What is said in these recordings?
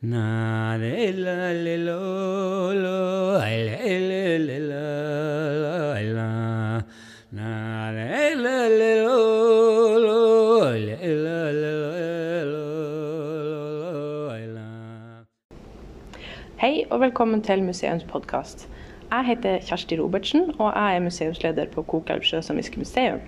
Hei og velkommen til museumspodkast. Jeg heter Kjersti Robertsen, og jeg er museumsleder på Kokelv sjøsamiske museum.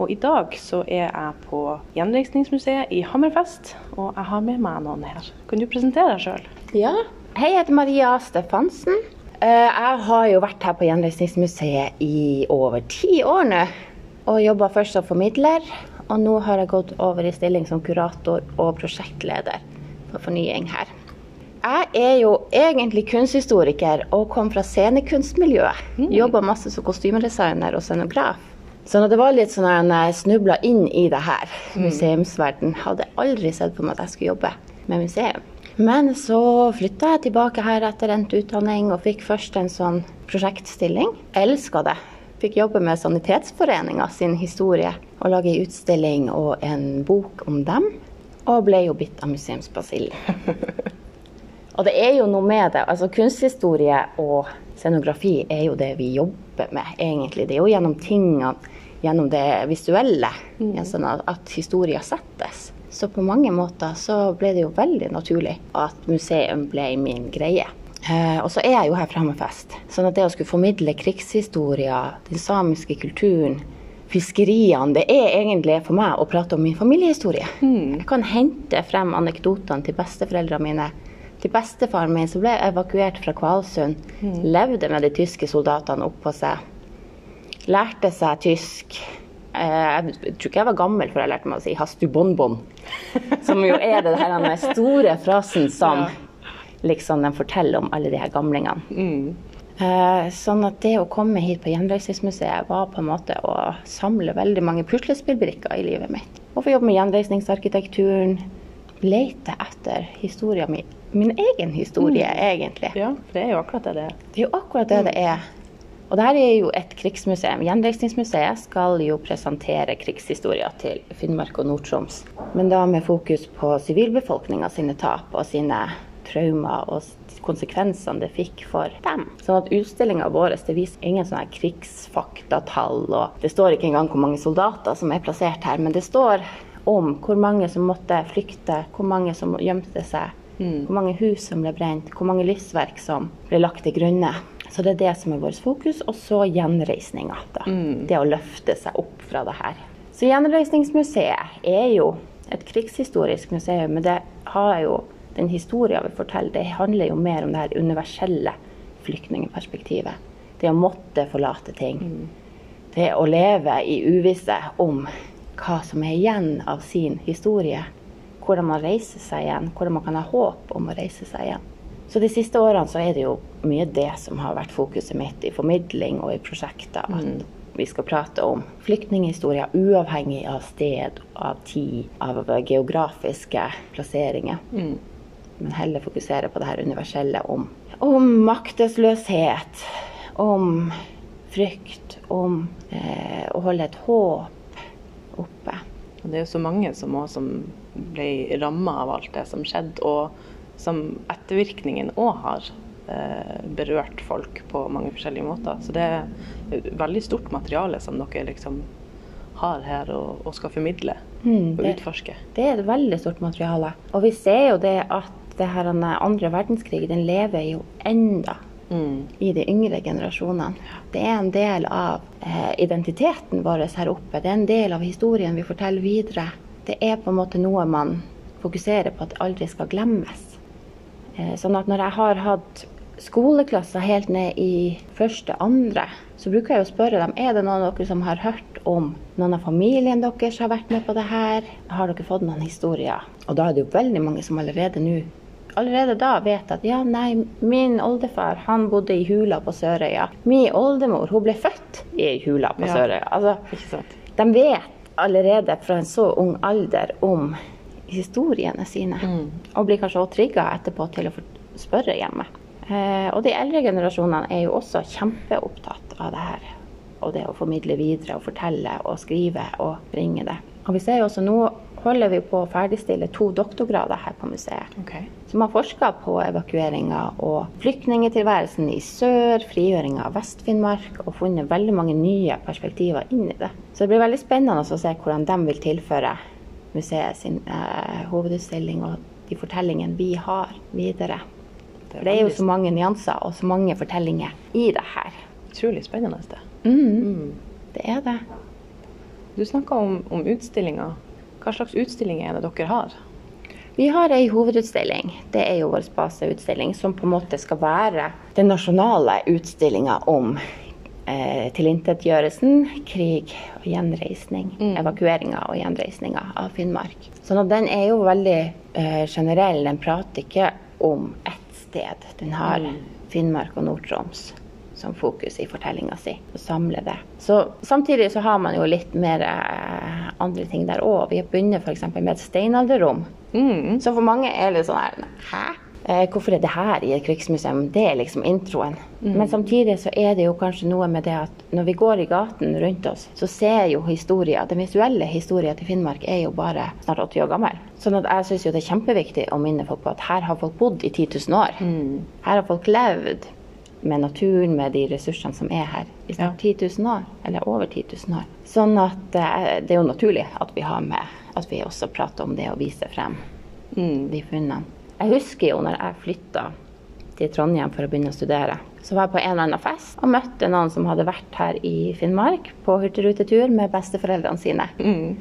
Og i dag så er jeg på Gjenreisningsmuseet i Hammerfest, og jeg har med meg noen her. Kan du presentere deg sjøl? Ja, hei, jeg heter Maria Stefansen. Eh, Jeg har jo vært her på Gjenreisningsmuseet i over ti år nå. Og jobba først som formidler, og nå har jeg gått over i stilling som kurator og prosjektleder for fornying her. Jeg er jo egentlig kunsthistoriker og kom fra scenekunstmiljøet. Jobba masse som kostymedesigner og scenograf. Så når det var litt sånn at jeg snubla inn i det her, museumsverden, hadde aldri sett på meg at jeg skulle jobbe med museum. Men så flytta jeg tilbake her etter endt utdanning og fikk først en sånn prosjektstilling. Elska det. Fikk jobbe med Sanitetsforeninga sin historie og lage ei utstilling og en bok om dem. Og ble jo bitt av museumsbasillen. Og det er jo noe med det. altså Kunsthistorie og scenografi er jo det vi jobber med, egentlig. Det er jo gjennom tingene, gjennom det visuelle, sånn at, at historier settes. Så på mange måter så ble det jo veldig naturlig at museum ble min greie. Eh, og så er jeg jo her fra Hammerfest. Sånn at det å skulle formidle krigshistorier, den samiske kulturen, fiskeriene, det er egentlig for meg å prate om min familiehistorie. Jeg kan hente frem anekdotene til besteforeldrene mine. Til bestefaren min som ble evakuert fra Kvalsund, levde med de tyske soldatene oppå seg. Lærte seg tysk. Eh, Jeg tror ikke jeg var gammel før jeg lærte meg å si 'hastu bonbon'. Som jo er det her, den store frasen som liksom de forteller om alle de her gamlingene. Mm. Sånn at det å komme hit på Gjenreisningsmuseet var på en måte å samle veldig mange puslespillbrikker i livet mitt. Og få jobbe med gjenreisningsarkitekturen. Lete etter historia mi. Min egen historie, egentlig. Ja, for det er jo akkurat det det er. Det er jo akkurat det det er. Og det her er jo et krigsmuseum. Gjenreisningsmuseet skal jo presentere krigshistorier til Finnmark og Nord-Troms. Men da med fokus på sivilbefolkninga sine tap og sine traumer og konsekvensene det fikk for dem. Sånn at utstillinga vår det viser ingen sånne krigsfaktatall. Og det står ikke engang hvor mange soldater som er plassert her, men det står om hvor mange som måtte flykte, hvor mange som gjemte seg, hvor mange hus som ble brent, hvor mange livsverk som ble lagt til grunne. Så det er det som er vårt fokus. Og så gjenreisninga. Mm. Det å løfte seg opp fra det her. Så Gjenreisningsmuseet er jo et krigshistorisk museum, men det har jo den historien vi forteller, det handler jo mer om det her universelle flyktningperspektivet. Det å måtte forlate ting. Det å leve i uvisse om hva som er igjen av sin historie. Hvordan man reiser seg igjen, hvordan man kan ha håp om å reise seg igjen. Så de siste årene så er det jo mye det som har vært fokuset mitt i formidling og i prosjekter. At vi skal prate om flyktninghistorier uavhengig av sted, av tid, av geografiske plasseringer. Men heller fokusere på det her universelle om, om maktesløshet, om frykt, om eh, å holde et håp oppe. Og det er jo så mange som, også, som ble ramma av alt det som skjedde, og som ettervirkningen òg har eh, berørt folk på mange forskjellige måter. Så det er et veldig stort materiale som dere liksom har her og, og skal formidle Mm, og det- utforske. Det er et veldig stort materiale. Og vi ser jo det at det her andre verdenskrig den lever jo enda Mm. i de yngre generasjonene. Det er en del av eh, identiteten vår her oppe. Det er en del av historien vi forteller videre. Det er på en måte noe man fokuserer på at aldri skal glemmes. Eh, sånn at når jeg har hatt skoleklasser helt ned i første, andre, så bruker jeg å spørre dem er det noen av dere som har hørt om noen av familien deres har vært med på det her. Har dere fått noen historier? Og da er det jo veldig mange som allerede nå allerede da vet at ja, nei, min oldefar han bodde i hula på Sørøya. Min oldemor hun ble født i hula på Ja. Sørøya. Altså, de vet allerede fra en så ung alder om historiene sine. Og blir kanskje også trigga etterpå til å spørre hjemme. Eh, og de eldre generasjonene er jo også kjempeopptatt av det her. Og det å formidle videre og fortelle og skrive og bringe det. Og vi ser jo også nå holder vi på å ferdigstille to doktorgrader her på museet. Ok. Som har forska på evakueringa og flyktningetilværelsen i sør, frigjøringa av Vest-Finnmark, og funnet veldig mange nye perspektiver inn i det. Så det blir veldig spennende å se hvordan de vil tilføre museet sin eh, hovedutstilling og de fortellingene vi har videre. For det er jo så mange nyanser og så mange fortellinger i det her. Utrolig spennende. det. Mm. Det er det. Du snakka om, om utstillinger. Hva slags utstillinger er det dere har? Vi har ei hovedutstilling. Det er jo vår baseutstilling, som på en måte skal være den nasjonale utstillinga om eh, tilintetgjørelsen, krig og gjenreisning. Mm. Evakueringa og gjenreisninga av Finnmark. Sånn at den er jo veldig eh, generell. Den prater ikke om ett sted. Den har Mm. Finnmark og Nord-Troms som fokus i fortellinga si. Og samle det. Så Samtidig så har man jo litt mer eh, andre ting der òg. Vi begynt f.eks. med et steinalderrom. Mm. Så for mange er det sånn her Hæ? Eh, hvorfor er det her i et krigsmuseum? Det er liksom introen. Men samtidig så er det jo kanskje noe med det at når vi går i gaten rundt oss, så ser jo historia, den visuelle historia til Finnmark er jo bare snart 80 år gammel. Sånn at jeg syns jo det er kjempeviktig å minne folk på at her har folk bodd i 10 000 år. Her har folk levd med naturen, med de ressursene som er her i snart 10 000 år. Eller over 10 000 år. Sånn at eh, det er jo naturlig at vi har med at vi også prater om det og viser frem de funnene. Jeg husker jo når jeg flytta til Trondheim for å begynne å studere. Så var jeg på en eller annen fest og møtte noen som hadde vært her i Finnmark på hurtigrutetur med besteforeldrene sine. Mm.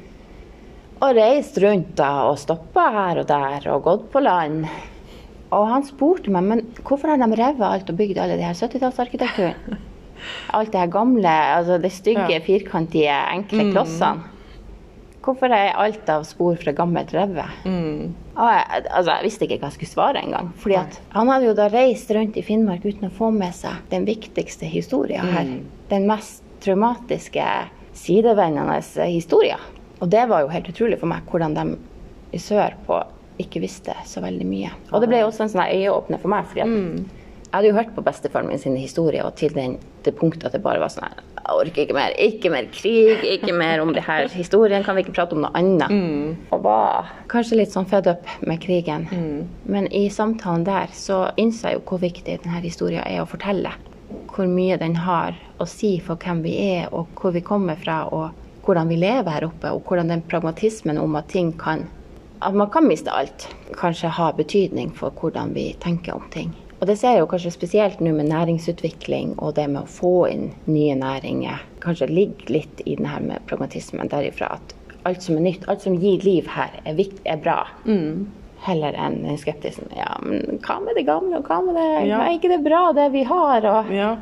Og reist rundt da og stoppa her og der og gått på land. Og han spurte meg men hvorfor har de revet alt og bygd alle de her 70-tallsarkitekturen. Alt det her gamle, altså de stygge, Ja. firkantige, enkle klossene. Hvorfor er alt av spor fra gammelt revet? Mm. Jeg, altså, jeg visste ikke hva jeg skulle svare engang. Fordi at han hadde jo da reist rundt i Finnmark uten å få med seg den viktigste historien her. Den mest traumatiske, sidevendende historien. Og det var jo helt utrolig for meg hvordan de i sør på ikke visste så veldig mye. Og det ble jo også en sånn øyeåpner for meg. fordi at jeg hadde jo hørt på bestefaren min sin historie, og til den, det punktet at det bare var sånn her Jeg orker ikke mer. Ikke mer krig, ikke mer om det her historien. Kan vi ikke prate om noe annet? Og var kanskje litt sånn fed up med krigen. Men i samtalen der så innså jeg jo hvor viktig denne historien er å fortelle. Hvor mye den har å si for hvem vi er, og hvor vi kommer fra, og hvordan vi lever her oppe, og hvordan den pragmatismen om at ting kan at man kan miste alt, kanskje har betydning for hvordan vi tenker om ting. Og det ser jeg jo kanskje spesielt nå med næringsutvikling og det med å få inn nye næringer. Kanskje ligger litt i den her med pragmatismen derifra at alt som er nytt, alt som gir liv her, er, viktig, er bra. Heller enn skeptisen. Ja, men hva med det gamle, og hva med det Ja. Er ikke det bra, det vi har? Og Ja,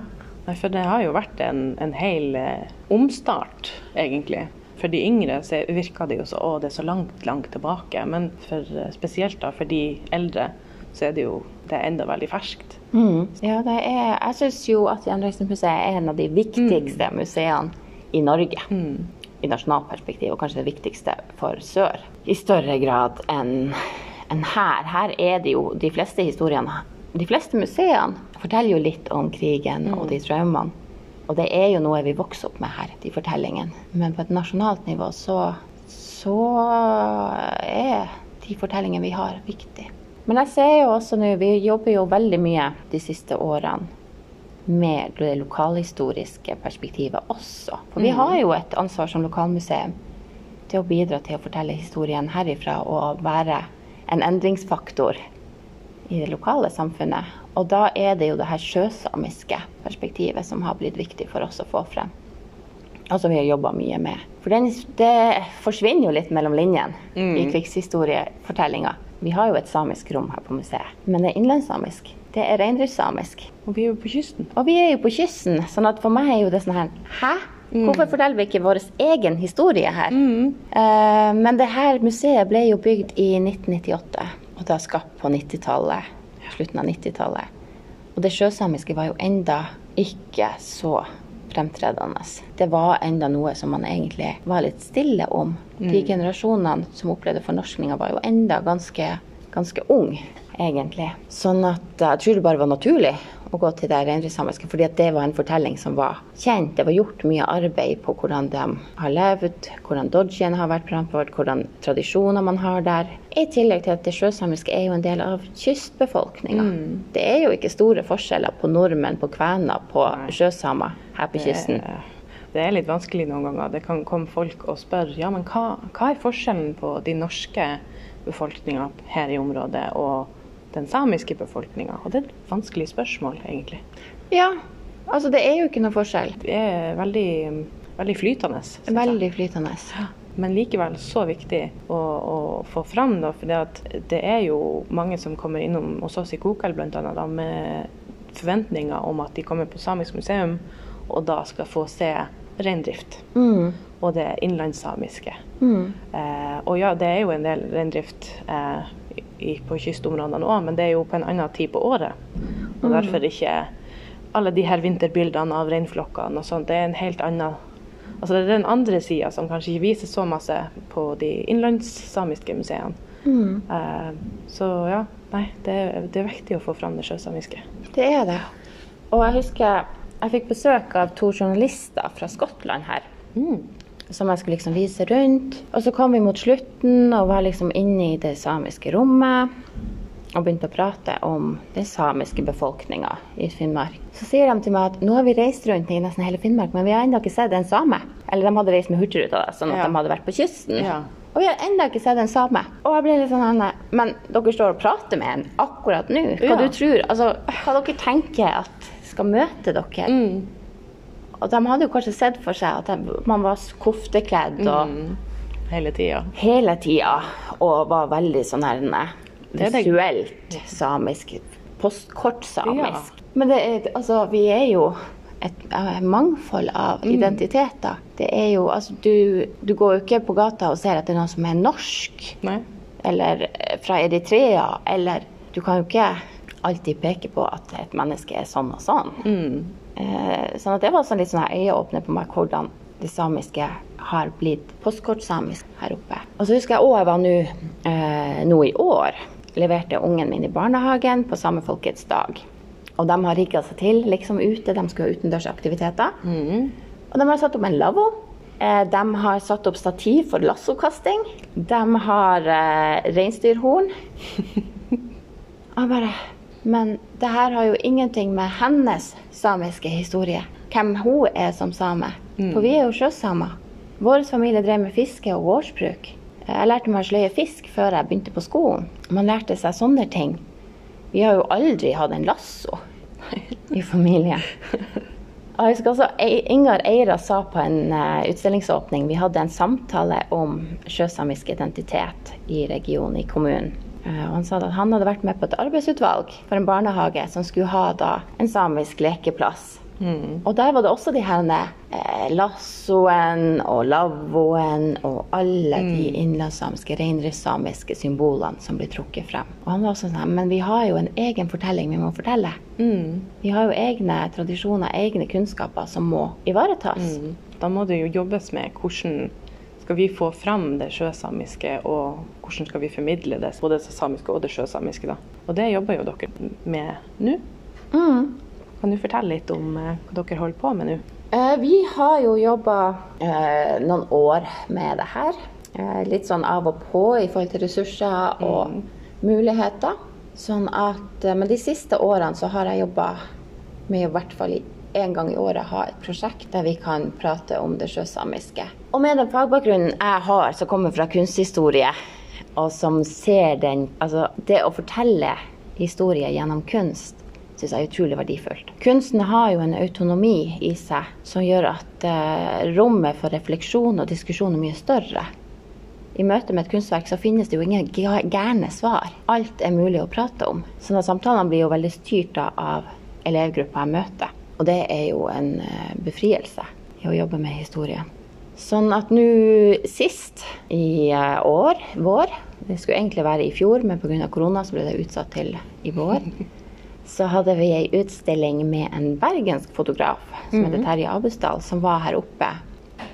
Nei, for det har jo vært en, en hel eh, omstart, egentlig. For de yngre virker det jo så å, det er så langt, langt tilbake. Men for, eh, spesielt da for de eldre så er det jo det er enda veldig ferskt. Mm. Ja, det er, jeg syns jo at Gjenreisningsmuseet er en av de viktigste museene i Norge. I nasjonalt perspektiv, og kanskje det viktigste for sør. I større grad enn en her. Her er det jo de fleste historiene De fleste museene forteller jo litt om krigen og de traumene. Og det er jo noe vi vokser opp med her, de fortellingene. Men på et nasjonalt nivå så, så er de fortellingene vi har, viktige. Men jeg ser jo også nå, vi jobber jo veldig mye de siste årene med det lokalhistoriske perspektivet også. For vi har jo et ansvar som lokalmuseum til å bidra til å fortelle historien herifra og være en endringsfaktor i det lokale samfunnet. Og da er det jo det her sjøsamiske perspektivet som har blitt viktig for oss å få frem. Altså vi har jobba mye med. For den, det forsvinner jo litt mellom linjene i krigshistoriefortellinga. Vi har jo et samisk rom her på museet, men det er innlandssamisk. Det er reindriftssamisk. Og vi er jo på kysten. Og vi er jo på kysten, sånn at for meg er jo det sånn her Hæ? Hvorfor forteller vi ikke vår egen historie her? Eh, men det her museet ble jo bygd i 1998, og da skapt på 90-tallet. Slutten av 90-tallet. Og det sjøsamiske var jo enda ikke så fremtredende. Det var enda noe som man egentlig var litt stille om. De generasjonene som opplevde fornorskninga, var jo enda ganske, ganske ung, egentlig. Sånn at jeg tror det bare var naturlig å gå til det reindriftssamiske, fordi at det var en fortelling som var kjent. Det var gjort mye arbeid på hvordan de har levd, hvordan dodgien har vært framført, hvordan tradisjoner man har der. I tillegg til at det sjøsamiske er jo en del av kystbefolkninga. Det er jo ikke store forskjeller på nordmenn, på kvener, på sjøsamer her på kysten. Det er litt vanskelig noen ganger. Det kan komme folk og spørre ja, men hva, hva er forskjellen på de norske befolkninga her i området og den samiske befolkninga? Og det er et vanskelig spørsmål, egentlig. Ja, altså det er jo ikke noe forskjell. Det er veldig, veldig flytende. Veldig flytende. Men likevel så viktig å, å få fram, da, for det er jo mange som kommer innom hos oss i Kokal annet, med forventninger om at de kommer på samisk museum og da skal få se reindrift. Og det innlandssamiske. Eh, og ja, det er jo en del reindrift eh, på kystområdene òg, men det er jo på en annen tid på året. Og derfor ikke alle de her vinterbildene av reinflokkene og sånt. Det er en helt annen Altså det er den andre sida som kanskje ikke vises så masse på de innlandssamiske museene. Eh, så ja, nei, det, er- det er viktig å få fram det sjøsamiske. Det er det. Og jeg husker jeg fikk besøk av to journalister fra Skottland her. Som jeg skulle liksom vise rundt. Og så kom vi mot slutten og var liksom inne i det samiske rommet. Og begynte å prate om den samiske befolkninga i Finnmark. Så sier de til meg at nå har vi reist rundt i nesten hele Finnmark, men vi har ennå ikke sett en same. Eller de hadde reist med Hurtigruta, sånn at Ja. de hadde vært på kysten. Ja. Og vi har ennå ikke sett en same. Og jeg ble litt sånn Hanne, Men dere står og prater med en akkurat nå. Hva Ja. du tror, altså, hva dere tenker at skal møte dere? Mm. Og de hadde jo kanskje sett for seg at de, man var koftekledd og Mm. Hele tida. hele tida og var veldig sånn her er visuelt samisk. Postkortsamisk. Men det altså, vi er jo et et mangfold av Mm. identiteter. Det er jo, altså, du, du går jo ikke på gata og ser at det er noen som er norsk, Nei. eller eh, fra Eritrea, eller Du kan jo ikke alltid peke på at et menneske er sånn og sånn. Mm. Eh, sånn at det var sånn litt sånn øyeåpner på meg hvordan det samiske har blitt postkortsamisk her oppe. Og så husker jeg òg jeg var nå eh, i år. Leverte ungen min i barnehagen på Samefolkets dag. Og de har rigga seg til liksom ute. De skulle ha utendørsaktiviteter. Og de har satt opp en lavvo. Eh, De har satt opp stativ for lassokasting. De har eh, reinsdyrhorn. Og bare Men det her har jo ingenting med hennes samiske historie. Hvem hun er som same. For vi er jo sjøsamer. Vår familie drev med fiske og gårdsbruk. Jeg lærte meg å sløye fisk før jeg begynte på skolen. Man lærte seg sånne ting. Vi har jo aldri hatt en lasso i familien. Jeg husker også Ingar Eira sa på en eh, utstillingsåpning Vi hadde en samtale om sjøsamisk identitet i regionen, i kommunen. Eh, og han sa at han hadde vært med på et arbeidsutvalg for en barnehage som skulle ha da en samisk lekeplass. Og der var det også de her eh, lassoen og lavvoen og alle de innlandssamiske, reindriftssamiske symbolene som blir trukket frem. Og han var også sånn Men vi har jo en egen fortelling vi må fortelle. Vi har jo egne tradisjoner, egne kunnskaper som må ivaretas. Mm. Da må det jo jobbes med hvordan skal vi få fram det sjøsamiske, og hvordan skal vi formidle det, både det samiske og det sjøsamiske. da. Og det jobber jo dere med nå. Kan du fortelle litt om eh, hva dere holder på med nå? Eh, vi har jo jobba eh, noen år med det her. Eh, litt sånn av og på i forhold til ressurser og muligheter. Sånn at, men de siste årene så har jeg jobba med i hvert fall i en gang i året ha et prosjekt der vi kan prate om det sjøsamiske. Og med den fagbakgrunnen jeg har, som kommer fra kunsthistorie, og som ser den Altså, det å fortelle historie gjennom kunst syns jeg er utrolig verdifullt. Kunsten har jo en autonomi i seg som gjør at eh, rommet for refleksjon og diskusjon er mye større. I møte med et kunstverk så finnes det jo ingen gærne svar. Alt er mulig å prate om. Så samtalene blir jo veldig styrt av elevgruppa jeg møter. Og det er jo en eh, befrielse i å jobbe med historien. Sånn at nå sist i eh, år, vår, det skulle egentlig være i fjor, men pga. korona så ble det utsatt til i vår så hadde vi ei utstilling med en bergensk fotograf som heter Terje Abusdal, som var her oppe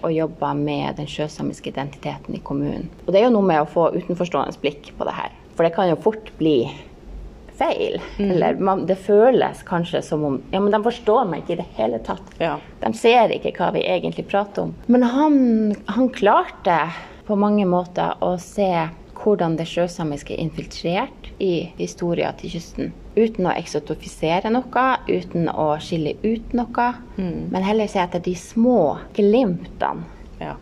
og jobba med den sjøsamiske identiteten i kommunen. Og det er jo noe med å få utenforstående blikk på det her. For det kan jo fort bli feil. Eller man, det føles kanskje som om Ja, men de forstår meg ikke i det hele tatt. Ja. De ser ikke hva vi egentlig prater om. Men han, han klarte på mange måter å se hvordan det sjøsamiske er infiltrert i historien til kysten. Uten å eksotifisere noe, uten å skille ut noe, men heller se etter de små glimtene Ja.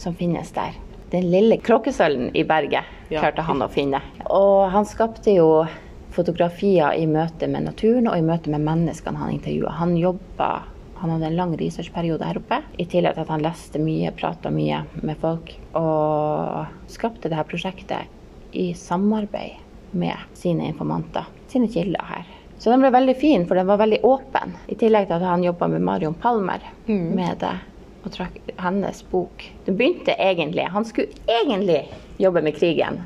som finnes der. Den lille kråkesølven i berget Ja. klarte han å finne. Og han skapte jo fotografier i møte med naturen og i møte med menneskene han intervjua. Han jobba Han hadde en lang researchperiode her oppe, i tillegg til at han leste mye, prata mye med folk. Og skapte det her prosjektet i samarbeid med sine informanter, sine kilder her. Så den ble veldig fin, for den var veldig åpen. I tillegg til at han jobba med Marion Palmer med det og trakk hennes bok. Det begynte egentlig Han skulle egentlig jobbe med krigen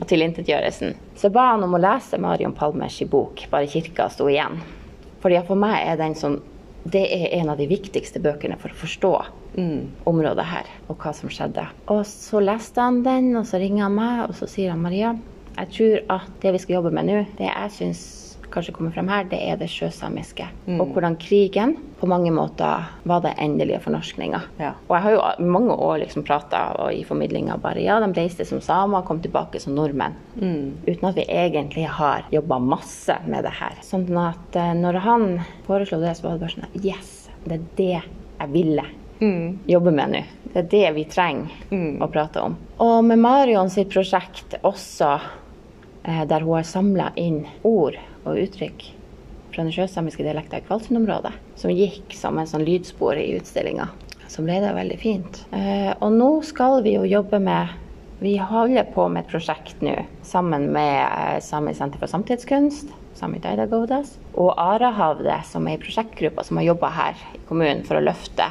og tilintetgjørelsen. Så ba han om å lese Marion Palmers bok, 'Bare kirka sto igjen'. Fordi for meg er den sånn Det er en av de viktigste bøkene for å forstå området her, og hva som skjedde. Og så leste han den, og så ringer han meg, og så sier han Maria, jeg tror at det vi skal jobbe med nå, det jeg syns kanskje kommer frem her, det er det sjøsamiske. Og hvordan krigen på mange måter var det endelige fornorskninga. Ja. Og jeg har jo i mange år liksom prata i formidlinga bare ja, de reiste som samer, kom tilbake som nordmenn. Uten at vi egentlig har jobba masse med det her. Sånn at eh, når han foreslo det, så var det bare sånn Yes, det er det jeg ville jobbe med nå. Det er det vi trenger å prate om. Og med Marion sitt prosjekt også, eh, der hun har samla inn ord og uttrykk fra den sjøsamiske dialekta i Kvalsund-området, som gikk som en sånn lydspor i utstillinga, Som ble det veldig fint. Eh, og nå skal vi jo jobbe med Vi holder på med et prosjekt nå sammen med eh, Samisk senter for samtidskunst, Sami Daidagodas, og Arahavde, som er i prosjektgruppa som har jobba her i kommunen for å løfte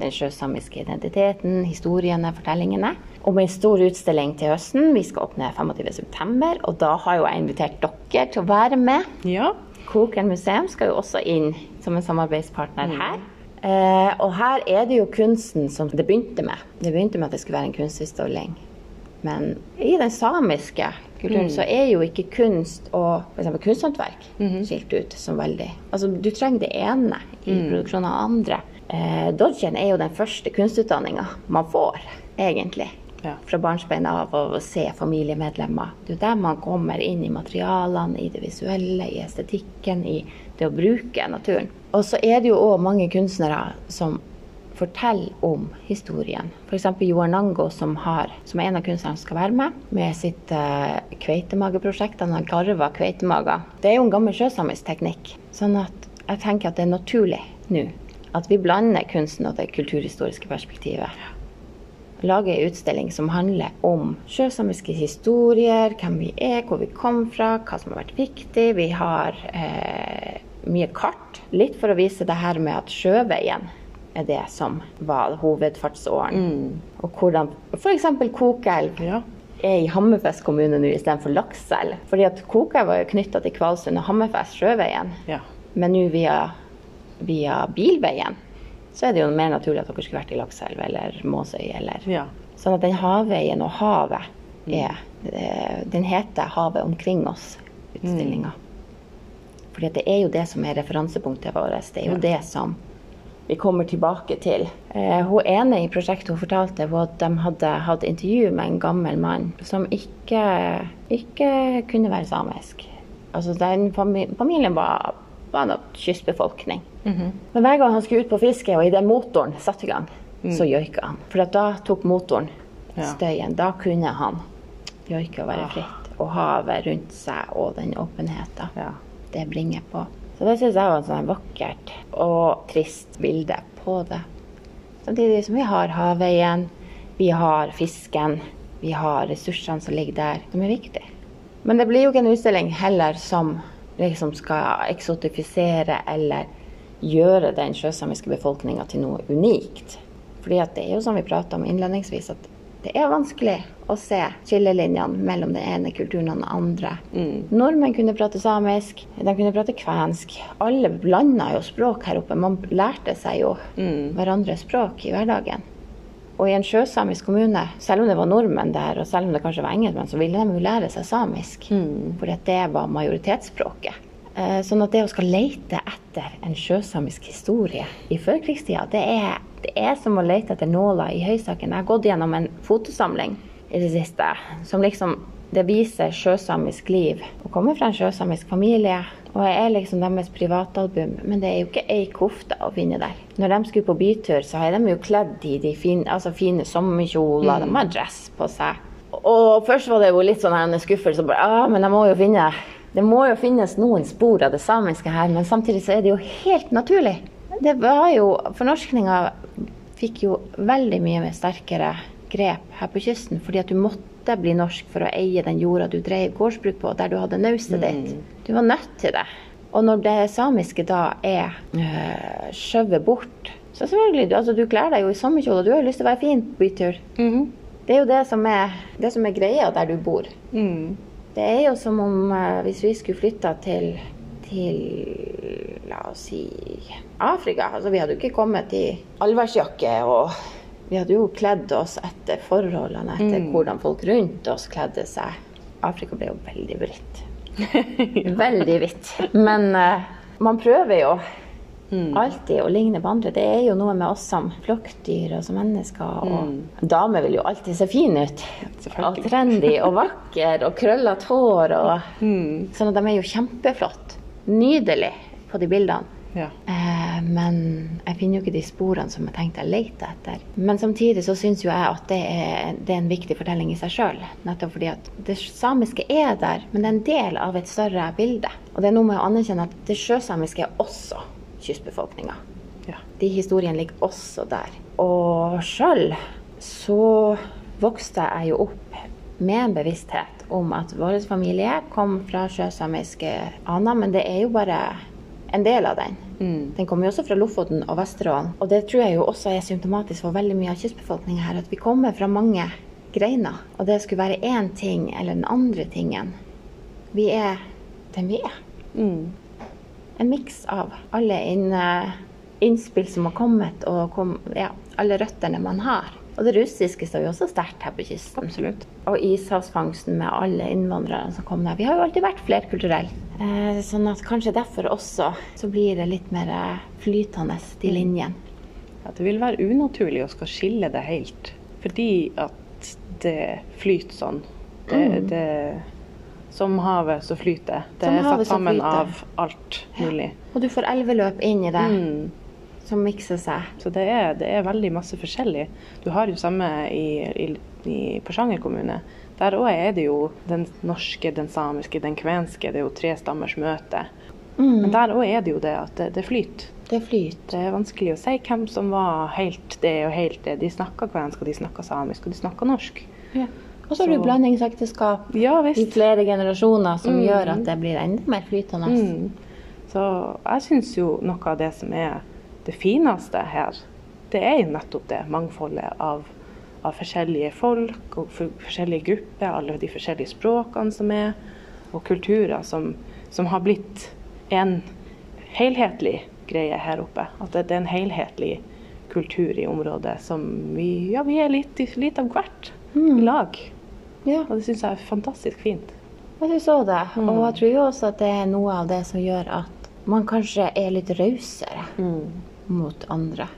den sjøsamiske identiteten, historiene, fortellingene. Og med en stor utstilling til høsten. Vi skal åpne 25.9, og da har jo jeg invitert dere til å være med. Ja. Kroken museum skal jo også inn som en samarbeidspartner her. Eh, og her er det jo kunsten som det begynte med. Det begynte med at det skulle være en kunstutstilling. Men i den samiske kulturen så er jo ikke kunst og f.eks. kunsthåndverk skilt ut som veldig Altså, du trenger det ene i produksjonen av andre. Eh, Dodgen er jo den første kunstutdanninga man får, egentlig. Ja. Fra barnsbein av å se familiemedlemmer. Det er der man kommer inn i materialene, i det visuelle, i estetikken, i det å bruke naturen. Og så er det jo òg mange kunstnere som forteller om historien. F.eks. Joar Nango, som, har, som er en av kunstnerne som skal være med, med sitt uh, kveitemageprosjekt. Han har garva kveitemager. Det er jo en gammel sjøsamisk teknikk. Sånn at jeg tenker at det er naturlig nå at vi blander kunsten og det kulturhistoriske perspektivet. Lage en utstilling som handler om sjøsamiske historier, hvem vi er, hvor vi kom fra, hva som har vært viktig. Vi har eh, mye kart, litt for å vise det her med at sjøveien er det som var hovedfartsåren. Og hvordan f.eks. Kokelv Ja. er i Hammerfest kommune nå istedenfor Lakselv. Fordi at Kokelv var jo knytta til Kvalsund og Hammerfest, sjøveien. Ja. Men nå via, via bilveien så er det jo mer naturlig at dere skulle vært i Lakselv eller Måsøy eller ja. Sånn at den havveien og havet er eh, Den heter 'Havet omkring oss', utstillinga. Fordi det er jo det som er referansepunktet vårt. Det er jo det som vi kommer tilbake til. Eh, hun ene i prosjektet hun fortalte var at de hadde hatt intervju med en gammel mann som ikke, ikke kunne være samisk. Altså den fami Familien var, var en kystbefolkning. Men hver gang han skulle ut på fiske, og idet motoren satte i gang, så joika han. For da tok motoren støyen. Da kunne han joike og være fritt. Og havet rundt seg og den åpenheten Ja. det bringer på. Så det syns jeg var et sånn vakkert og trist bilde på det. Samtidig som vi har havveien, vi har fisken, vi har ressursene som ligger der, som er viktige. Men det blir jo ikke en utstilling heller som liksom skal eksotifisere eller gjøre den sjøsamiske befolkninga til noe unikt. Fordi at det er jo som vi prata om innledningsvis, at det er vanskelig å se skillelinjene mellom den ene kulturen og den andre. Nordmenn kunne prate samisk, de kunne prate kvensk. Alle blanda jo språk her oppe. Man lærte seg jo hverandres språk i hverdagen. Og i en sjøsamisk kommune, selv om det var nordmenn der, og selv om det kanskje var engelskmenn, så ville de jo lære seg samisk. Mm. For det var majoritetsspråket. Eh, Sånn at det å skal lete etter en sjøsamisk historie i førkrigstida, det er, det er som å lete etter nåler i høysaken. Jeg har gått gjennom en fotosamling i det siste som liksom det viser sjøsamisk liv. Å komme fra en sjøsamisk familie. Og jeg er liksom deres privatalbum, men det er jo ikke ei kofte å finne der. Når de skulle på bytur, så er de jo kledd i de fine, altså fine sommerkjoler, de har dress på seg. Og først var det jo litt sånn her en skuffelse. bare, ah, men jeg må jo finne det må jo finnes noen spor av det samiske her, men samtidig så er det jo helt naturlig. Det var jo, Fornorskninga fikk jo veldig mye sterkere grep her på kysten, fordi at du måtte bli norsk for å eie den jorda du drev gårdsbruk på, der du hadde naustet ditt. Du var nødt til det. Og når det samiske da er øh, skjøvet bort Så selvfølgelig, du- altså, du kler deg jo i sommerkjole, og du har jo lyst til å være fin på bytur. Det er jo det som er, det som er greia der du bor. Mm. Det er jo som om eh, hvis vi skulle flytta til, til La oss si Afrika. Altså, vi hadde jo ikke kommet i allværsjakke, og vi hadde jo kledd oss etter forholdene, etter hvordan folk rundt oss kledde seg. Afrika ble jo veldig hvitt. Veldig hvitt. Men uh, man prøver jo alltid å ligne på andre. Det er jo noe med oss som flokkdyr og som mennesker. Og damer vil jo alltid se fine ut. Og trendy og vakker og krøllete hår. Og, Sånn at de er jo kjempeflott. Nydelig på de bildene. Ja. Eh, men jeg finner jo ikke de sporene som jeg tenkte jeg lette etter. Men samtidig så syns jo jeg at det er, det er en viktig fortelling i seg sjøl. Nettopp fordi at det samiske er der, men det er en del av et større bilde. Og det er noe med å anerkjenne at det sjøsamiske er også kystbefolkninga. Ja. De historiene ligger også der. Og sjøl så vokste jeg jo opp med en bevissthet om at vår familie kom fra sjøsamiske aner, men det er jo bare en del av den. Den kommer jo også fra Lofoten og Vesterålen. Og det tror jeg jo også er symptomatisk for veldig mye av kystbefolkninga her, at vi kommer fra mange greiner. Og det skulle være én ting eller den andre tingen. Vi er den vi er. En miks av alle inn, eh, innspill som har kommet, og kom, ja, alle røttene man har. Og det russiske står jo også sterkt her på kysten. Absolutt. Og ishavsfangsten med alle innvandrerne som kom der. Vi har jo alltid vært flerkulturelle. Eh, sånn at kanskje derfor også så blir det litt mer eh, flytende, de linjene. Ja, det vil være unaturlig å skal skille det helt. Fordi at det flyter sånn. Det, det, som havet som flyter. Det er satt sammen av alt mulig. Og du får elveløp inn i det, Mm. som mikser seg. Så det er, det er veldig masse forskjellig. Du har jo samme i, i, i Porsanger kommune. Der òg er det jo den norske, den samiske, den kvenske. Det er jo tre stammers møte. Men der òg er det jo det at det, det flyter. Det flyter. Det er vanskelig å si hvem som var helt det og helt det. De snakka kvensk, og de snakka samisk, og de snakka norsk. Ja. Og så har du blandingsekteskap Ja i flere generasjoner som Mm. gjør at det blir enda mer flytende. Mm. Så jeg syns jo noe av det som er det fineste her, det er jo nettopp det mangfoldet av, av forskjellige folk og for, forskjellige grupper, alle de forskjellige språkene som er, og kulturer som, som har blitt en helhetlig greie her oppe. At det, det er en helhetlig kultur i området som vi, ja, vi er litt, litt av hvert i lag. Ja, Og det syns jeg er fantastisk fint. jeg syns òg det. Mm. Og jeg tror jo også at det er noe av det som gjør at man kanskje er litt rausere mot andre.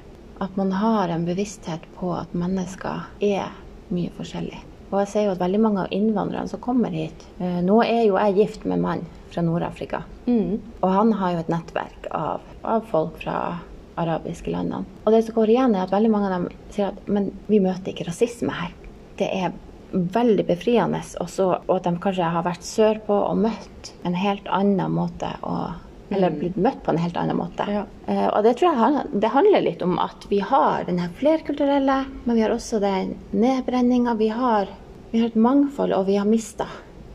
At man har en bevissthet på at mennesker er mye forskjellig. Og jeg ser jo at veldig mange av innvandrerne som kommer hit eh, Nå er jo jeg gift med en mann fra Nord-Afrika. Mm. Og han har jo et nettverk av, av folk fra arabiske landene. Og det som går igjen, er at veldig mange av dem sier at men vi møter ikke rasisme her. Det er veldig befriende. Også, og at de kanskje har vært sørpå og møtt en helt annen måte å eller blitt møtt på en helt annen måte. Ja. Uh, og det tror jeg det handler litt om at vi har den her flerkulturelle, men vi har også den nedbrenninga. Vi har, vi har et mangfold, og vi har mista.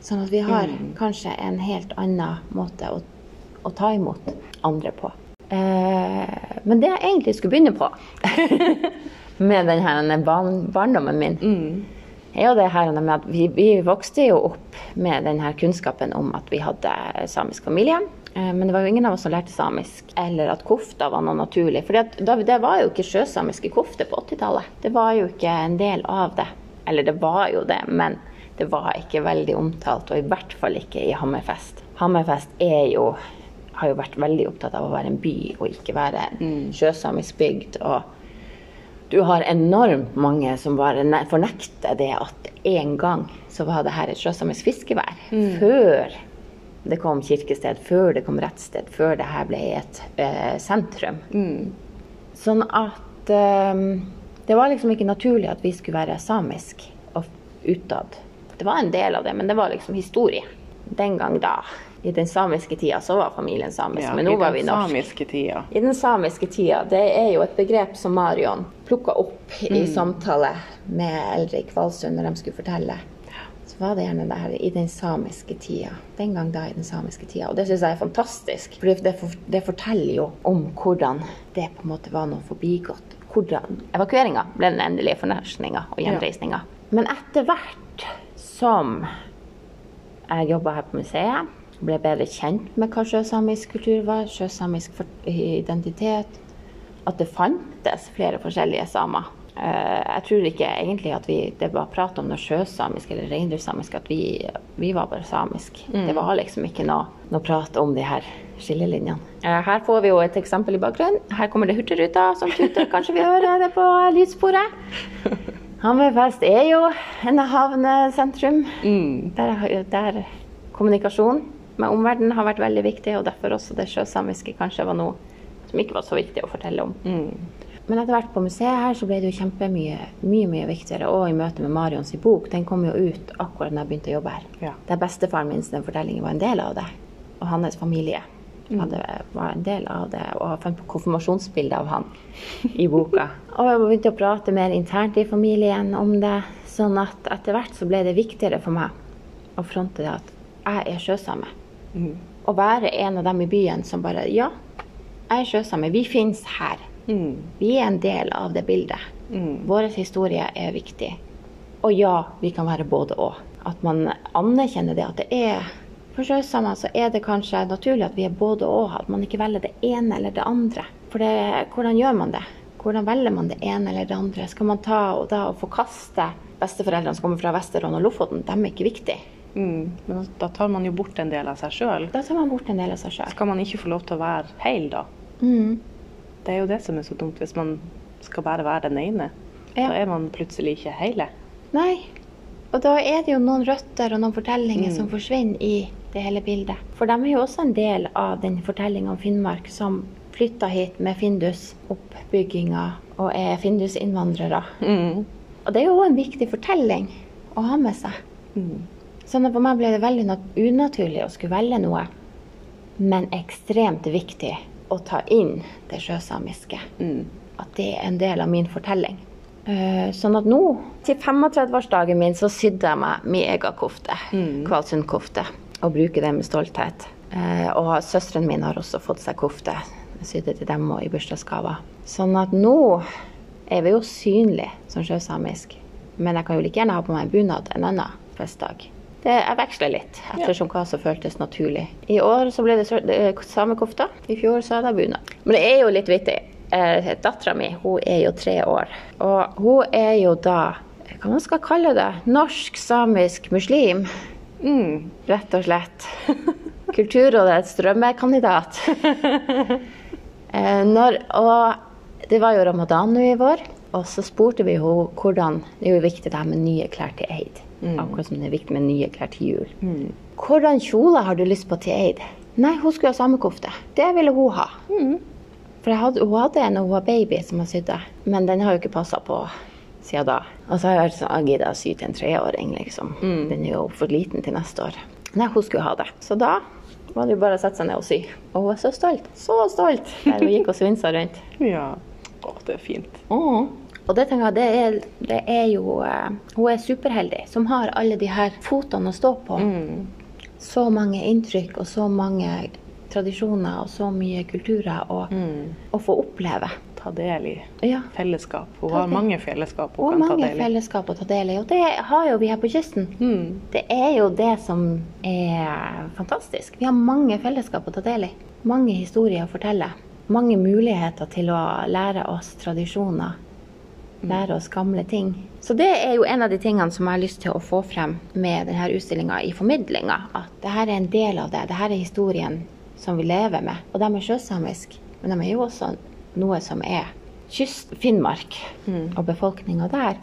Sånn at vi har kanskje en helt annen måte å, å ta imot andre på. Uh, men det jeg egentlig skulle begynne på med den her barndommen min, er jo det her med at vi, vi vokste jo opp med denne kunnskapen om at vi hadde samisk familie. Eh, Men det var jo ingen av oss som lærte samisk, eller at kofta var noe naturlig. For det var jo ikke sjøsamiske kofter på 80-tallet. Det var jo ikke en del av det. Eller det var jo det, men det var ikke veldig omtalt, og i hvert fall ikke i Hammerfest. Hammerfest er jo, har jo vært veldig opptatt av å være en by og ikke være en sjøsamisk bygd. og du har enormt mange som bare fornekter det at en gang så var det her et sjøsamisk fiskevær. Før det kom kirkested, før det kom rettssted, før det her ble et eh, sentrum. Sånn at eh, det var liksom ikke naturlig at vi skulle være samisk og utad. Det var en del av det, men det var liksom historie. Den gang da, i den samiske tida, så var familien samisk, men nå var vi norsk. I den samiske tida, det er jo et begrep som Marion plukka opp i samtale med Elrik Valsund når de skulle fortelle. Så var det gjerne det her i den samiske tida. Den gang da i den samiske tida. Og det syns jeg er fantastisk, for det, for, det forteller jo om hvordan det på en måte var noe forbigått. Hvordan evakueringa ble den endelige fornorskninga og gjenreisninga. Men etter hvert som jeg jobba her på museet. Ble bedre kjent med hva sjøsamisk kultur var, sjøsamisk identitet. At det fantes flere forskjellige samer. Eh, Jeg tror ikke egentlig at vi, det var prat om noe sjøsamisk eller reindriftssamisk, at vi, vi var bare samisk. Det var liksom ikke noe, noe prat om de her skillelinjene. Eh, Her får vi jo et eksempel i bakgrunnen. Her kommer det Hurtigruta som tuter. Kanskje vi hører det på lydsporet. Hammerfest er jo en havnesentrum der, der kommunikasjon med omverdenen har vært veldig viktig, og derfor også det sjøsamiske kanskje var noe som ikke var så viktig å fortelle om. Men etter hvert på museet her så ble det jo kjempemye mye, mye viktigere, og i møte med Marions bok. Den kom jo ut akkurat da jeg begynte å jobbe her. Ja. Der bestefaren min sin fortelling var en del av det, og hans familie hadde, var en del av det. Og jeg fant på konfirmasjonsbilde av han i boka. og jeg begynte å prate mer internt i familien om det, sånn at etter hvert så ble det viktigere for meg å fronte det at jeg er sjøsame. Å være en av dem i byen som bare Ja, jeg er sjøsame. Vi finnes her. Vi er en del av det bildet. Vår historie er viktig. Og ja, vi kan være både og. At man anerkjenner det at det er For sjøsamer så er det kanskje naturlig at vi er både og. At man ikke velger det ene eller det andre. For det, hvordan gjør man det? Hvordan velger man det ene eller det andre? Skal man ta og da og forkaste besteforeldrene som kommer fra Vesterålen og Lofoten? De er ikke viktige. Mm. Men da tar man jo bort en del av seg sjøl. Da tar man bort en del av seg sjøl. Skal man ikke få lov til å være heil da? Mm. Det er jo det som er så dumt, hvis man skal bare være den ene. Ja. Da er man plutselig ikke hele. Nei. Og da er det jo noen røtter og noen fortellinger som forsvinner i det hele bildet. For de er jo også en del av den fortellinga om Finnmark som flytta hit med Findus-oppbygginga og er Findus-innvandrere. Og det er jo en viktig fortelling å ha med seg. Sånn at for meg ble det veldig unaturlig å skulle velge noe, men ekstremt viktig å ta inn det sjøsamiske. At det er en del av min fortelling. Eh, Sånn at nå, til 35-årsdagen min, så sydde jeg meg min egen kofte. Kvalsund-kofte. Og bruker det med stolthet. Eh, Og søsteren min har også fått seg kofte. Jeg sydde til dem og i bursdagsgaver. Sånn at nå er vi jo synlige som sjøsamisk. Men jeg kan jo like gjerne ha på meg en bunad en annen festdag. Det, jeg veksla litt, ettersom hva som føltes naturlig. I år så ble det det- samekofta. I fjor så hadde jeg bunad. Men det er jo litt vittig. Eh, Dattera mi hun er jo tre år. Og hun er jo da hva man skal kalle det? Norsk-samisk muslim. Rett og slett. Kulturrådets drømmekandidat. Eh, når, og det var jo ramadan nå i vår, og så spurte vi henne hvordan Det er viktig det her med nye klær til eid. Akkurat som det er viktig med nye klær til jul. Hvordan kjole har du lyst på til eid? Nei, hun skulle ha samekofte. Det ville hun ha. For jeg hadde, hun hadde en da hun var baby som hun sydde, men den har jo ikke passa på siden da. Og så har jeg vært sånn, «Å, gidder jeg å sy til en treåring, liksom. Den er jo for liten til neste år. Nei, hun skulle ha det. Så da var det jo bare å sette seg ned og sy. Og hun var så stolt. Så stolt! Der hun gikk og svinsa rundt. Ja. Å, det er fint. Mm. Og det tenker jeg, det er, det er jo eh, Hun er superheldig som har alle de her fotene å stå på. Så mange inntrykk og så mange tradisjoner og så mye kulturer å, å få oppleve. ta del i Ja. fellesskap. Hun Ta har del. mange fellesskap hun Og kan ta del i. fellesskap å ta del i, og det har jo vi her på kysten. Mm. Det er jo det som er fantastisk. Vi har mange fellesskap å ta del i. Mange historier å fortelle. Mange muligheter til å lære oss tradisjoner. Lære oss gamle ting. Så det er jo en av de tingene som jeg har lyst til å få frem med denne utstillinga i formidlinga. At det her er en del av det. Det her er historien som vi lever med. Og de er sjøsamisk, men de er jo også noe som er kyst-Finnmark og befolkninga der.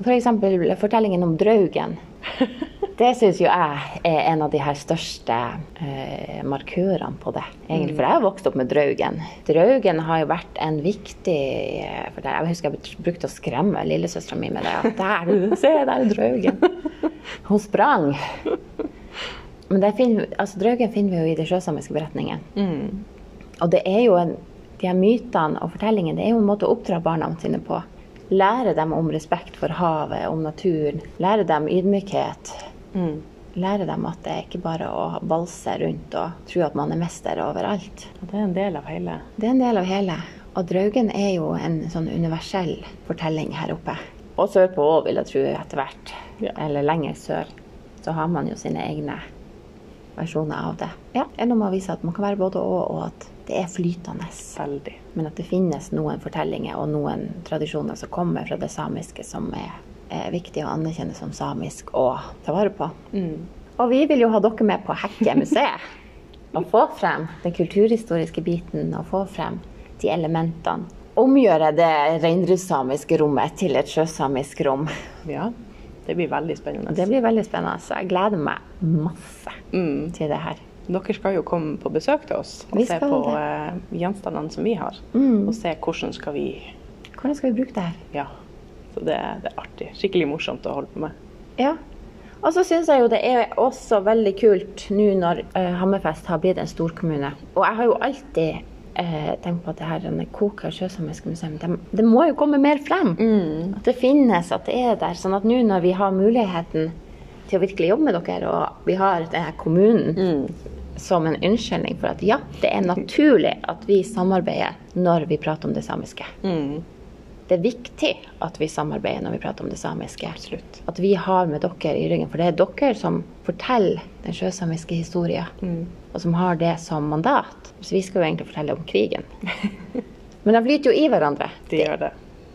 F.eks. For fortellingen om Draugen. Det syns jo jeg er en av de her største eh, markørene på det. egentlig, For jeg har vokst opp med Draugen. Draugen har jo vært en viktig eh, for Jeg husker jeg brukte å skremme lillesøstera mi med det. At der, se, der er Draugen. Hun sprang. Men det finner, altså, Draugen finner vi jo i de sjøsamiske beretningene. Mm. Og det er jo en, de her mytene og fortellingene det er jo en måte å oppdra barna sine på. Lære dem om respekt for havet, om naturen. Lære dem ydmykhet. Mm. Lære dem at det er ikke bare å valse rundt og tro at man er mester overalt. Og det er en del av hele. Det er en del av hele. Og Draugen er jo en sånn universell fortelling her oppe. Og sørpå òg, vil jeg tro, etter hvert. Ja. Eller lenger sør. Så har man jo sine egne versjoner av det. Ja, er noe å vise at man kan være både og, og at det er flytende. Veldig. Men at det finnes noen fortellinger og noen tradisjoner som kommer fra det samiske som er, er viktig å anerkjenne som samisk og ta vare på. Mm. Og vi vil jo ha dere med på Hekke museet. Og få frem den kulturhistoriske biten og få frem de elementene. Omgjøre det reindriftssamiske rommet til et sjøsamisk rom. Ja, det blir veldig spennende. Det blir veldig spennende. Så jeg gleder meg masse Mm. til det her. Dere skal jo komme på besøk til oss og se på eh, gjenstandene som vi har. Mm. Og se hvordan skal vi Hvordan skal vi bruke det her? Ja. Så det, det er artig. Skikkelig morsomt å holde på med. Ja. Og så syns jeg jo det er også veldig kult nå når uh, Hammerfest har blitt en storkommune. Og jeg har jo alltid uh, tenkt på at det her Koka sjøsamiske museum, det, det må jo komme mer frem. At det finnes, at det er der. Sånn at nå når vi har muligheten til å virkelig jobbe med dere, og vi har denne kommunen som en unnskyldning for at ja, det er naturlig at vi samarbeider når vi prater om det samiske. Mm. Det er viktig at vi samarbeider når vi prater om det samiske. Absolutt. At vi har med dere i ryggen, for det er dere som forteller den sjøsamiske historien, Mm. og som har det som mandat. Så vi skal jo egentlig fortelle om krigen. Men de flyter jo i hverandre. De gjør det.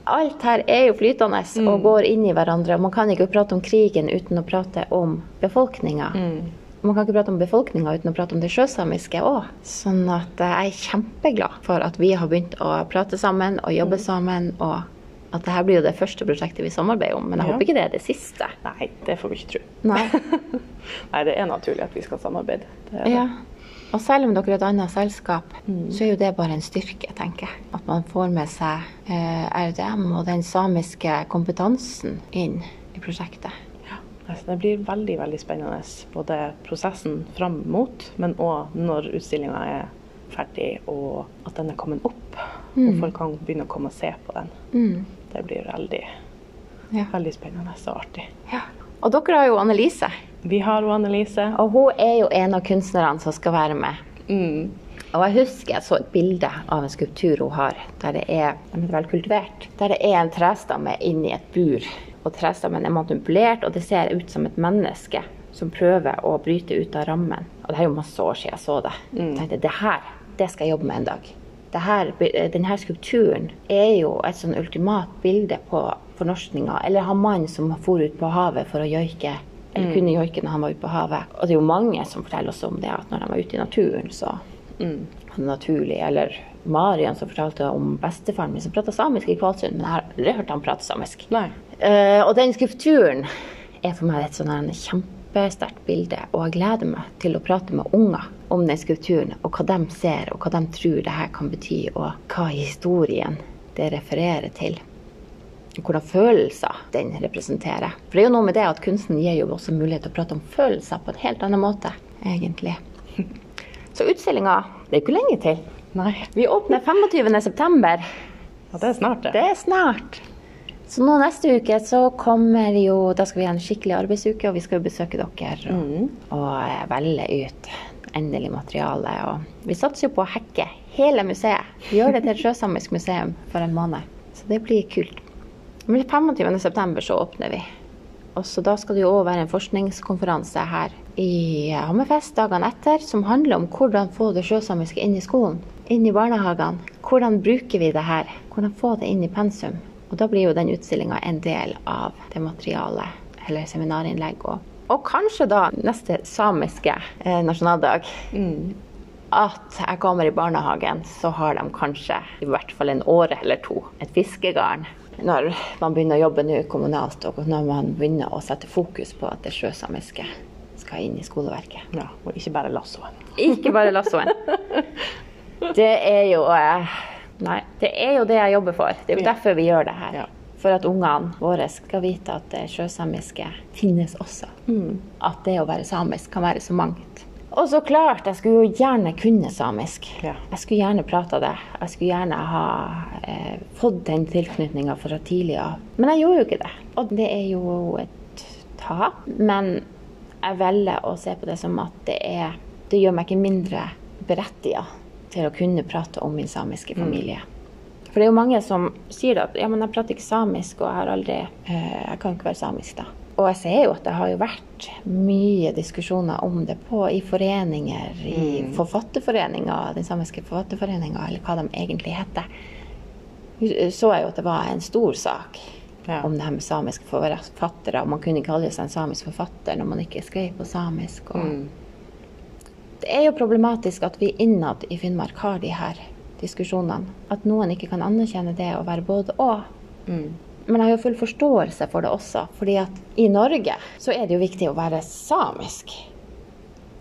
Alt her er jo flytende Mm. og går inn i hverandre. og Man kan ikke prate om krigen uten å prate om befolkninga. Mm. Man kan ikke prate om befolkninga uten å prate om det sjøsamiske òg. Sånn at eh, jeg er kjempeglad for at vi har begynt å prate sammen og Mm. jobbe sammen. Og at dette blir jo det første prosjektet vi samarbeider om. Men jeg Ja. håper ikke det er det siste. Nei, det får vi ikke tro. Nei. Nei, det er naturlig at vi skal samarbeide. Det det. Ja. Og selv om dere er et annet selskap, Mm. så er jo det bare en styrke, tenker jeg. At man får med seg eh, RDM og den samiske kompetansen inn i prosjektet. Ja, altså det blir veldig veldig spennende. Både prosessen fram mot, men òg når utstillinga er ferdig og at den er kommet opp. Og folk kan begynne å komme og se på den. Mm. Det blir veldig, Ja. veldig spennende og artig. Ja. Og dere har jo Annelise. Vi har jo Annelise. Og hun er jo en av kunstnerne som skal være med. Mm. Og jeg husker jeg så et bilde av en skulptur hun har, der det er vel kultivert, der det er en trestamme inni et bur. Og trestammen er manipulert, og det ser ut som et menneske som prøver å bryte ut av rammen. Og det er jo masse år siden jeg så det. Jeg tenkte, det her, det skal jeg jobbe med en dag. Det her, denne skulpturen er jo et sånn ultimat bilde på fornorskninga. Eller han mannen som for ut på havet for å joike, eller kunne joike når han var ute på havet. Og det er jo mange som forteller oss om det, at når de var ute i naturen, så Mm. naturlig. Eller Marian som fortalte om bestefaren min som prata samisk i Kvalsund, men jeg har aldri hørt han prate samisk. Nei. Eh, og den skulpturen er for meg et sånn kjempesterkt bilde, og jeg gleder meg til å prate med unger om den skulpturen, og hva de ser, og hva de tror det her kan bety, og hva historien det refererer til. Og hvordan følelser den representerer. For det er jo noe med det at kunsten gir jo også mulighet til å prate om følelser på en helt annen måte, egentlig. Så utstillinga, det er ikke lenge til. Nei. Vi åpner 25.9. Ja, det er snart, det. Det er snart. Så nå neste uke så kommer jo Da skal vi ha en skikkelig arbeidsuke, og vi skal jo besøke dere og, Mm. og eh, velge ut endelig materiale. Og vi satser jo på å hacke hele museet. Vi gjør det til et sjøsamisk museum for en måned. Så det blir kult. Men 25.9. så åpner vi. Og så Da skal det jo òg være en forskningskonferanse her i Hammerfest dagene etter, som handler om hvordan få det sjøsamiske inn i skolen, inn i barnehagene. Hvordan bruker vi det her? Hvordan få det inn i pensum? Og Da blir jo den utstillinga en del av det materialet, eller seminarinnlegg. Og, og kanskje da neste samiske eh, nasjonaldag. At jeg kommer i barnehagen, så har de kanskje i hvert fall en åre eller to et fiskegarn når man begynner å jobbe nå kommunalt, og når man begynner å sette fokus på at det sjøsamiske skal inn i skoleverket. Ja, og ikke bare lassoen. Ikke bare lassoen. Det er jo eh, Nei, det er jo det jeg jobber for. Det er jo Ja. derfor vi gjør det her. Ja. For at ungene våre skal vite at det sjøsamiske finnes også. At det å være samisk kan være så mangt. Og så klart, jeg skulle jo gjerne kunne samisk. Ja. Jeg skulle gjerne prata det. Jeg skulle gjerne ha eh, fått den tilknytninga fra tidlig av. Men jeg gjorde jo ikke det. Og det er jo et tap. Men jeg velger å se på det som at det er Det gjør meg ikke mindre berettiga til å kunne prate om min samiske familie. For det er jo mange som sier at ja, men jeg prater ikke samisk, og jeg har aldri eh, Jeg kan ikke være samisk, da. Og jeg ser jo at det har jo vært mye diskusjoner om det på, i foreninger, i Forfatterforeninga, den samiske forfatterforeninga, eller hva de egentlig heter. Så jeg jo at det var en stor sak Ja. om det her med samiske forfattere. Og man kunne kalle seg en samisk forfatter når man ikke skrev på samisk. Og Mm. Det er jo problematisk at vi innad i Finnmark har de her diskusjonene. At noen ikke kan anerkjenne det å være både og. Mm. Men jeg har jo full forståelse for det også, fordi at i Norge så er det jo viktig å være samisk.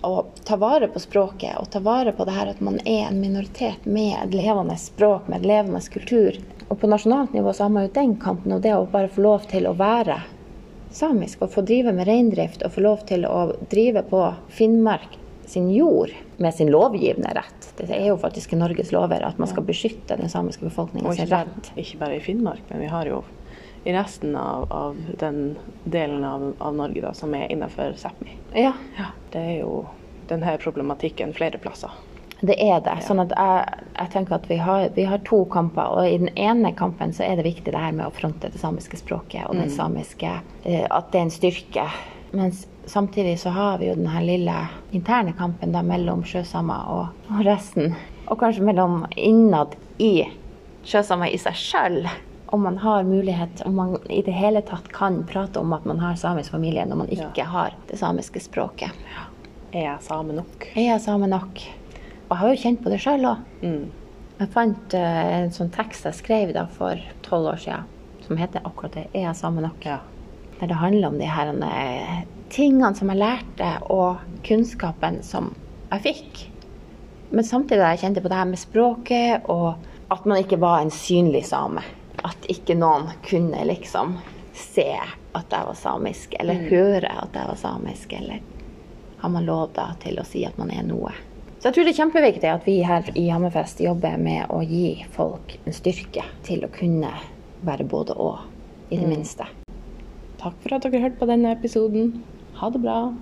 Og ta vare på språket, og ta vare på det her at man er en minoritet med et levende språk, med et levende kultur. Og på nasjonalt nivå så har man jo den kampen, og det å bare få lov til å være samisk, og få drive med reindrift, og få lov til å drive på Finnmark sin jord med sin lovgivende rett. Det er jo faktisk i Norges lover at man skal beskytte den samiske befolkninga sin rett. ikke bare i Finnmark, men vi har jo i resten av, av den delen av, av Norge da, som er innenfor Sápmi. Ja, Det er jo denne problematikken flere plasser. Det er det. Sånn at jeg, jeg tenker at vi har, vi har to kamper, og i den ene kampen så er det viktig det her med å fronte det samiske språket og den samiske eh, At det er en styrke. Mens samtidig så har vi jo den her lille interne kampen da mellom sjøsamer og, og resten. Og kanskje mellom innad i sjøsamer i seg sjøl. Om man har mulighet, om man i det hele tatt kan prate om at man har samisk familie når man ikke har det samiske språket. Er jeg same nok? Er jeg same nok? Og jeg har jo kjent på det sjøl òg. Mm. Jeg fant uh, en sånn tekst jeg skrev da for tolv år siden, som heter akkurat det 'Er jeg same nok?' Ja. Der det handler om de her eh, tingene som jeg lærte, og kunnskapen som jeg fikk. Men samtidig da jeg kjente på det her med språket, og at man ikke var en synlig same. At ikke noen kunne liksom se at jeg var samisk, eller høre at jeg var samisk, eller har man lov da til å si at man er noe. Så jeg tror det er kjempeviktig at vi her i Hammerfest jobber med å gi folk en styrke til å kunne være både og, i det minste. Takk for at dere hørte på denne episoden. Ha det bra!